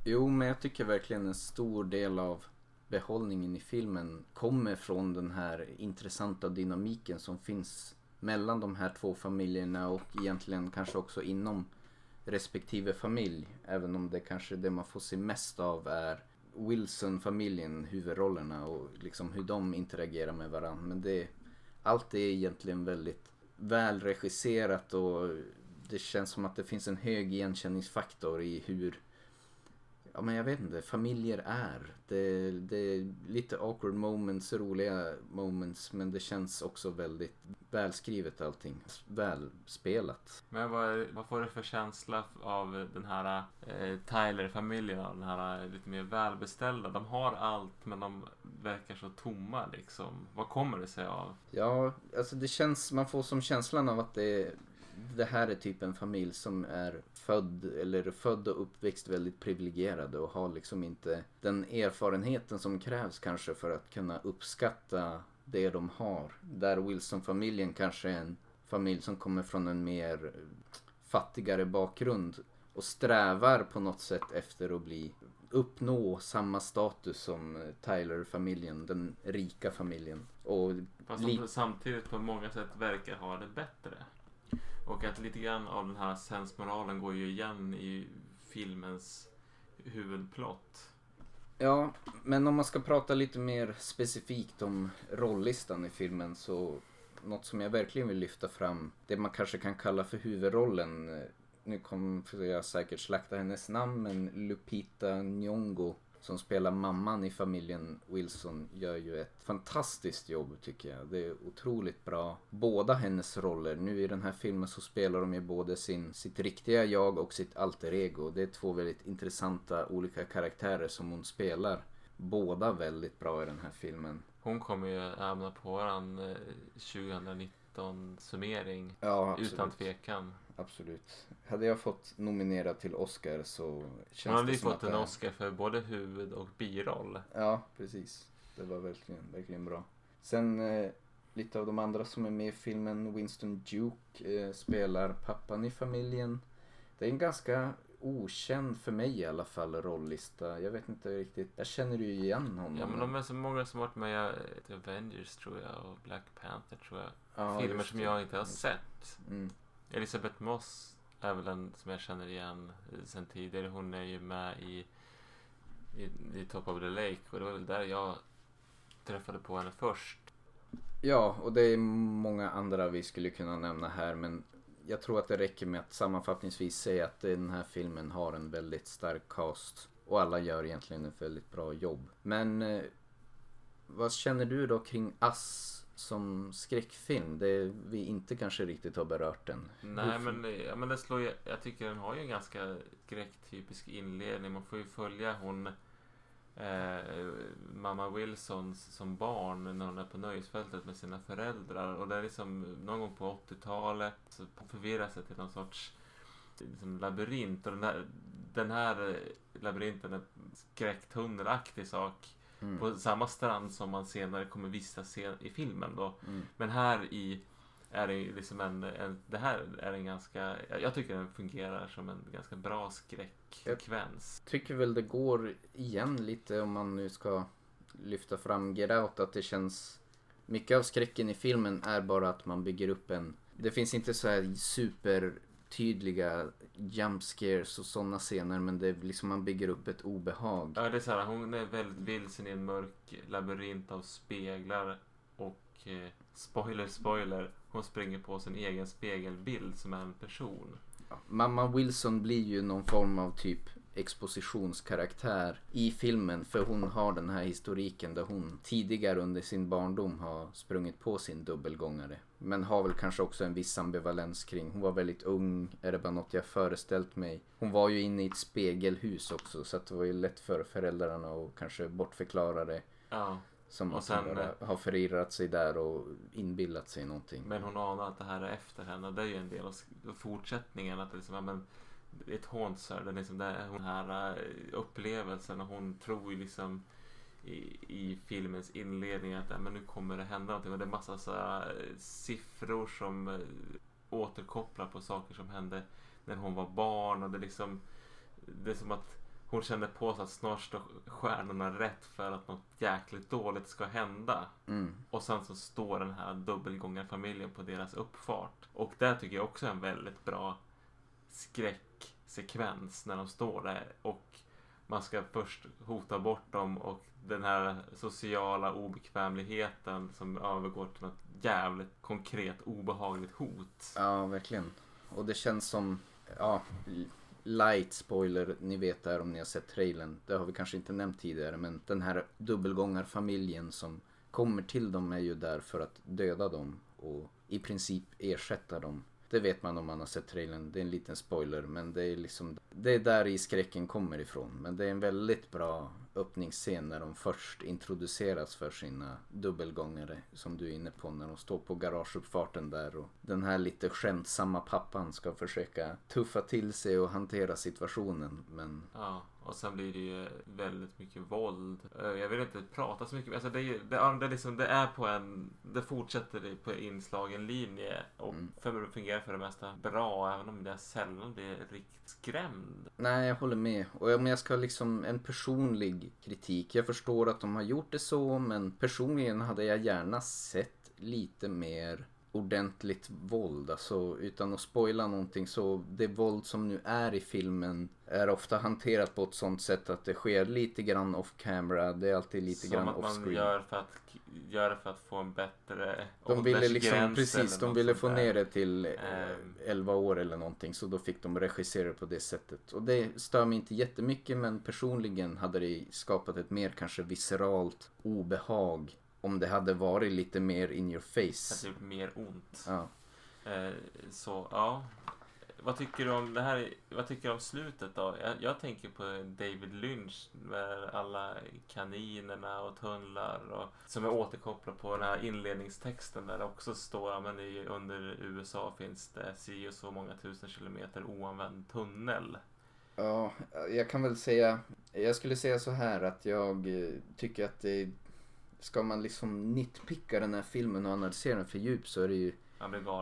Jo, men jag tycker verkligen en stor del av behållningen i filmen kommer från den här intressanta dynamiken som finns mellan de här två familjerna och egentligen kanske också inom respektive familj. Även om det kanske det man får se mest av är Wilson-familjen, huvudrollerna och liksom hur de interagerar med varandra. Men det, allt är egentligen väldigt välregisserat och det känns som att det finns en hög igenkänningsfaktor i hur Ja men jag vet inte, familjer är. Det, det är lite awkward moments, roliga moments men det känns också väldigt välskrivet allting. Välspelat. Men vad, vad får du för känsla av den här eh, Tyler-familjen? Den här lite mer välbeställda. De har allt men de verkar så tomma liksom. Vad kommer det sig av? Ja, alltså det känns, man får som känslan av att det, det här är typ en familj som är född eller född och uppväxt väldigt privilegierade och har liksom inte den erfarenheten som krävs kanske för att kunna uppskatta det de har. Där Wilson-familjen kanske är en familj som kommer från en mer fattigare bakgrund och strävar på något sätt efter att bli uppnå samma status som Tyler-familjen, den rika familjen. Och Fast de samtidigt på många sätt verkar ha det bättre. Och att lite grann av den här sensmoralen går ju igen i filmens huvudplott. Ja, men om man ska prata lite mer specifikt om rolllistan i filmen så något som jag verkligen vill lyfta fram, det man kanske kan kalla för huvudrollen. Eh, nu kommer jag säkert slakta hennes namn, men Lupita Nyong'o som spelar mamman i familjen Wilson gör ju ett fantastiskt jobb tycker jag. Det är otroligt bra. Båda hennes roller. Nu i den här filmen så spelar de ju både sin, sitt riktiga jag och sitt alter ego. Det är två väldigt intressanta olika karaktärer som hon spelar. Båda väldigt bra i den här filmen. Hon kommer ju hamna på våran eh, 2019 summering. Ja, absolut. Utan tvekan. Absolut. Hade jag fått nominerad till Oscar så känns Hon hade ju fått en Oscar för både huvud och biroll. Ja, precis. Det var verkligen, verkligen bra. Sen eh, lite av de andra som är med i filmen. Winston Duke eh, spelar pappan i familjen. Det är en ganska okänd, för mig i alla fall, rolllista. Jag vet inte riktigt. Jag känner ju igen honom. Ja men de är så många som varit med i Avengers tror jag och Black Panther tror jag. Ja, Filmer som jag inte har sett. Mm. Elisabeth Moss är väl en som jag känner igen sen tidigare. Hon är ju med i, i, i Top of the Lake och det var väl där jag träffade på henne först. Ja, och det är många andra vi skulle kunna nämna här men jag tror att det räcker med att sammanfattningsvis säga att den här filmen har en väldigt stark cast och alla gör egentligen ett väldigt bra jobb. Men eh, vad känner du då kring Ass som skräckfilm? Det vi inte kanske riktigt har berört den. Nej, men, ja, men det slår ju, jag tycker den har ju en ganska skräcktypisk inledning. Man får ju följa hon eh, mamma Wilson som barn när hon är på nöjesfältet med sina föräldrar. Och det är liksom någon gång på 80-talet så förvirrar sig till någon sorts liksom, labyrint. Och den här, den här labyrinten är skräcktunnelaktig sak. Mm. På samma strand som man senare kommer vistas i filmen då. Mm. Men här i är det liksom en, en, det här är en ganska, jag tycker den fungerar som en ganska bra skräcksekvens. Jag tycker väl det går igen lite om man nu ska lyfta fram Get Out att det känns mycket av skräcken i filmen är bara att man bygger upp en det finns inte så här supertydliga jump scares och sådana scener men det är liksom man bygger upp ett obehag. Ja det är så här, hon är väldigt vilsen i en mörk labyrint av speglar och eh, spoiler spoiler hon springer på sin egen spegelbild som är en person. Ja, mamma Wilson blir ju någon form av typ expositionskaraktär i filmen för hon har den här historiken där hon tidigare under sin barndom har sprungit på sin dubbelgångare. Men har väl kanske också en viss ambivalens kring, hon var väldigt ung, är det bara något jag föreställt mig? Hon var ju inne i ett spegelhus också så att det var ju lätt för föräldrarna att kanske bortförklara det. Ja. Som att sen, bara har förirrat sig där och inbillat sig någonting. Men hon anar att det här är efter henne. Det är ju en del av fortsättningen. Att det liksom, ja, men, it haunts her. Det liksom, det är den här eh, upplevelsen och hon tror ju liksom i, i filmens inledning att men nu kommer det hända någonting. Och det är massa så här, eh, siffror som äh, återkopplar på saker som hände när hon var barn. Och det liksom det är som att hon kände på sig att snart står stjärnorna rätt för att något jäkligt dåligt ska hända. Mm. Och sen så står den här dubbelgångarfamiljen på deras uppfart. Och det tycker jag också är en väldigt bra sekvens när de står där. Och man ska först hota bort dem och den här sociala obekvämligheten som övergår till något jävligt konkret obehagligt hot. Ja, verkligen. Och det känns som, ja, light spoiler, ni vet där om ni har sett trailern. Det har vi kanske inte nämnt tidigare men den här dubbelgångarfamiljen som kommer till dem är ju där för att döda dem och i princip ersätta dem. Det vet man om man har sett trailern. Det är en liten spoiler men det är liksom Det är där i skräcken kommer ifrån. Men det är en väldigt bra öppningsscen när de först introduceras för sina dubbelgångare som du är inne på när de står på garageuppfarten där och den här lite skämtsamma pappan ska försöka tuffa till sig och hantera situationen men ja. Och sen blir det ju väldigt mycket våld. Eh, jag vill inte prata så mycket. Alltså det, det, det, liksom, det är på en... Det fortsätter på inslagen linje. Och mm. för fungerar för det mesta bra. Även om jag sällan blir riktigt skrämd. Nej, jag håller med. Och om jag ska liksom en personlig kritik. Jag förstår att de har gjort det så. Men personligen hade jag gärna sett lite mer ordentligt våld. Alltså utan att spoila någonting så det våld som nu är i filmen är ofta hanterat på ett sånt sätt att det sker lite grann off camera. Det är alltid lite som grann off screen. Som att man gör för att, gör för att få en bättre De ville liksom, precis, de ville få ner det till um, 11 år eller någonting. Så då fick de regissera på det sättet. Och det stör mig inte jättemycket men personligen hade det skapat ett mer kanske visceralt obehag om det hade varit lite mer in your face. Det hade gjort mer ont. Ja. Eh, så, ja. Vad tycker du om det här? Vad tycker du om slutet då? Jag, jag, tänker på David Lynch med alla kaninerna och tunnlar och som är återkopplat på den här inledningstexten där det också står men i, under USA finns det si och så många tusen kilometer oanvänd tunnel. Ja, jag kan väl säga, jag skulle säga så här att jag tycker att det ska man liksom nitpicka den här filmen och analysera den för djup så är det ju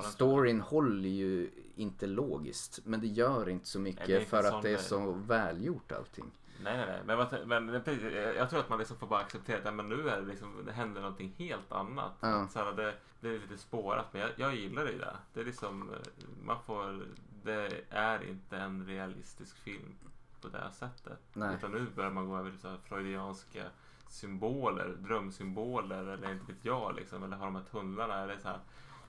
Storyn håller ju inte logiskt men det gör inte så mycket nej, för att det är så välgjort allting. Nej, nej, nej. Men, men, men jag tror att man liksom får bara acceptera att men nu är det liksom, det händer någonting helt annat. Ja. Så här, det, det är lite spårat men jag, jag gillar det där. Det är liksom, man får, det är inte en realistisk film på det här sättet. Nej. Utan nu börjar man gå över till freudianska symboler, drömsymboler eller inte vet jag liksom. Eller har de här tunnlarna, är det så här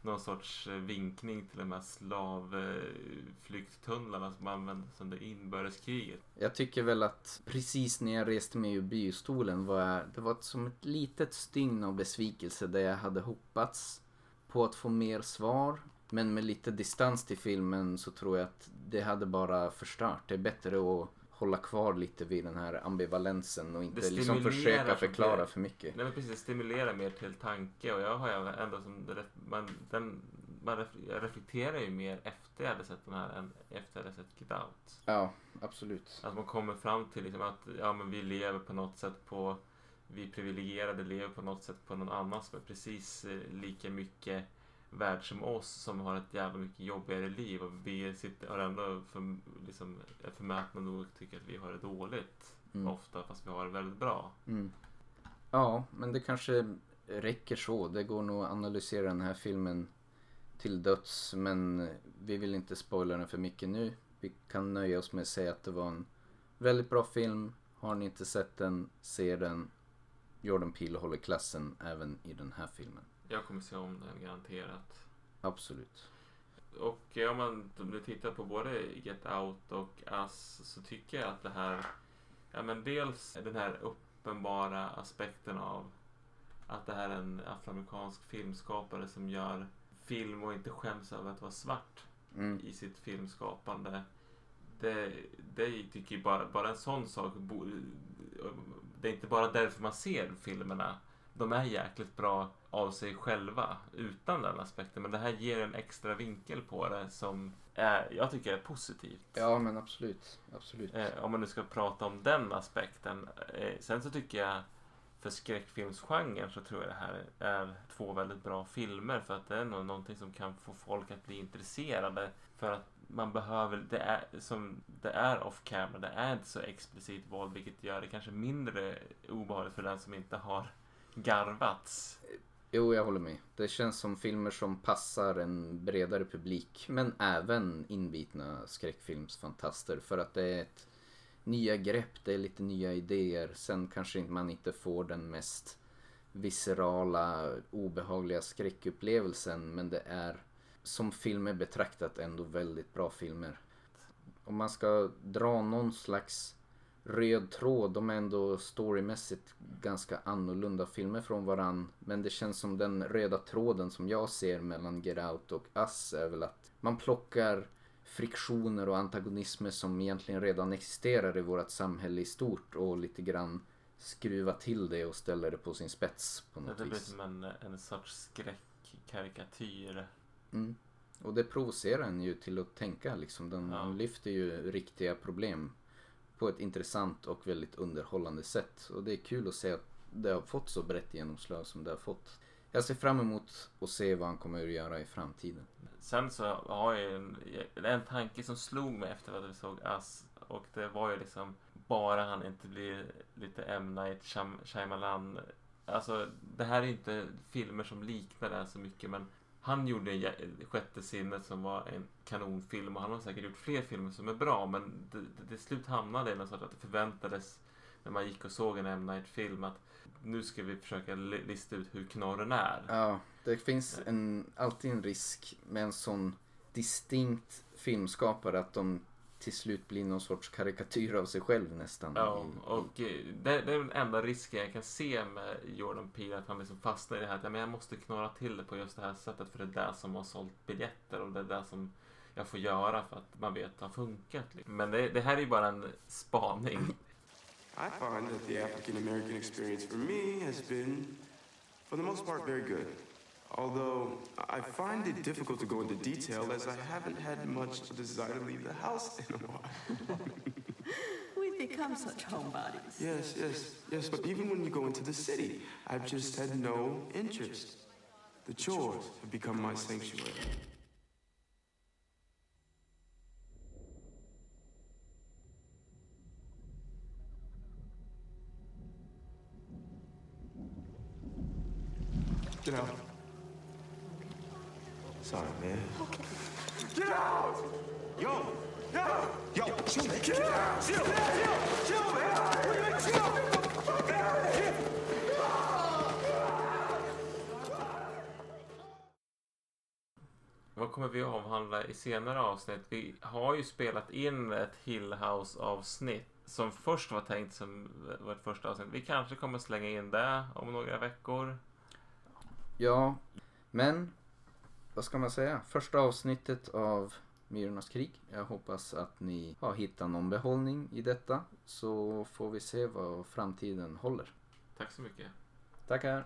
någon sorts eh, vinkning till de här slavflykttunnlarna eh, som användes under inbördeskriget. Jag tycker väl att precis när jag reste mig ur biostolen var jag, det var som ett litet stygn av besvikelse där jag hade hoppats på att få mer svar. Men med lite distans till filmen så tror jag att det hade bara förstört. Det är bättre att hålla kvar lite vid den här ambivalensen och inte liksom försöka förklara för mycket. Nej men precis, stimulera mer till tanke och jag har ju ändå som man, den, man reflekterar ju mer efter jag hade sett den här än efter jag hade sett Get Out. Ja, absolut. Att man kommer fram till liksom att ja, men vi lever på något sätt på vi privilegierade lever på något sätt på någon annan som är precis eh, lika mycket värld som oss som har ett jävla mycket jobbigare liv och vi sitter, har ändå för, liksom, är förmätna nog att tycka att vi har det dåligt mm. ofta fast vi har det väldigt bra. Mm. Ja, men det kanske räcker så. Det går nog att analysera den här filmen till döds men vi vill inte spoila den för mycket nu. Vi kan nöja oss med att säga att det var en väldigt bra film. Har ni inte sett den, se den. Jordan Peele håller klassen även i den här filmen. Jag kommer se om den garanterat. Absolut. Och om man om du tittar på både Get Out och Us så tycker jag att det här, ja men dels den här uppenbara aspekten av att det här är en afroamerikansk filmskapare som gör film och inte skäms över att vara svart mm. i sitt filmskapande. Det, det tycker jag bara, bara en sån sak. Det är inte bara därför man ser filmerna de är jäkligt bra av sig själva utan den aspekten. Men det här ger en extra vinkel på det som är, jag tycker är positivt. Ja men absolut. absolut. Eh, om man nu ska prata om den aspekten. Eh, sen så tycker jag för skräckfilmsgenren så tror jag det här är två väldigt bra filmer för att det är nog någonting som kan få folk att bli intresserade för att man behöver, det är som det är off camera, det är inte så explicit våld vilket gör det kanske mindre obehagligt för den som inte har garvats. Jo, jag håller med. Det känns som filmer som passar en bredare publik. Men även inbitna skräckfilmsfantaster. För att det är ett nya grepp, det är lite nya idéer. Sen kanske man inte får den mest viscerala, obehagliga skräckupplevelsen. Men det är som filmer betraktat ändå väldigt bra filmer. Om man ska dra någon slags röd tråd. De är ändå storymässigt ganska annorlunda filmer från varann. Men det känns som den röda tråden som jag ser mellan Get Out och Us är väl att man plockar friktioner och antagonismer som egentligen redan existerar i vårt samhälle i stort och lite grann skruva till det och ställa det på sin spets på något det vis. Det blir som en, en sorts skräckkarikatyr. Mm. Och det provocerar en ju till att tänka liksom. Den ja. lyfter ju riktiga problem på ett intressant och väldigt underhållande sätt. Och det är kul att se att det har fått så brett genomslag som det har fått. Jag ser fram emot att se vad han kommer att göra i framtiden. Sen så har jag en, en tanke som slog mig efter att vi såg Ass och det var ju liksom bara han inte blir lite M. Night Shyamalan. Alltså det här är inte filmer som liknar det här så mycket men han gjorde Sjätte sinnet som var en kanonfilm och han har säkert gjort fler filmer som är bra men det, till slut hamnade det något sorts att det förväntades när man gick och såg en M. Night-film att nu ska vi försöka lista ut hur knorren är. Ja, det finns en, alltid en risk med en sån distinkt filmskapare att de till slut blir någon sorts karikatyr av sig själv nästan. Ja, och eh, det, det är den enda risken jag kan se med Jordan Peele, att han liksom fastnar i det här att ja, men jag måste knorra till det på just det här sättet för det är det som har sålt biljetter och det är det som jag får göra för att man vet att det har funkat. Liksom. Men det, det här är ju bara en spaning. I find that the African American experience for me has been, for the most part, very good. Although I find it difficult to go into detail as I haven't had much desire to leave the house in a while. We've become such homebodies. Yes, yes, yes, but even when you go into the city, I've just had no interest. The chores have become my sanctuary. Senare avsnitt? Vi har ju spelat in ett Hill House-avsnitt som först var tänkt som vårt första avsnitt. Vi kanske kommer slänga in det om några veckor. Ja, men vad ska man säga? Första avsnittet av Myrornas krig. Jag hoppas att ni har hittat någon behållning i detta så får vi se vad framtiden håller. Tack så mycket. Tackar!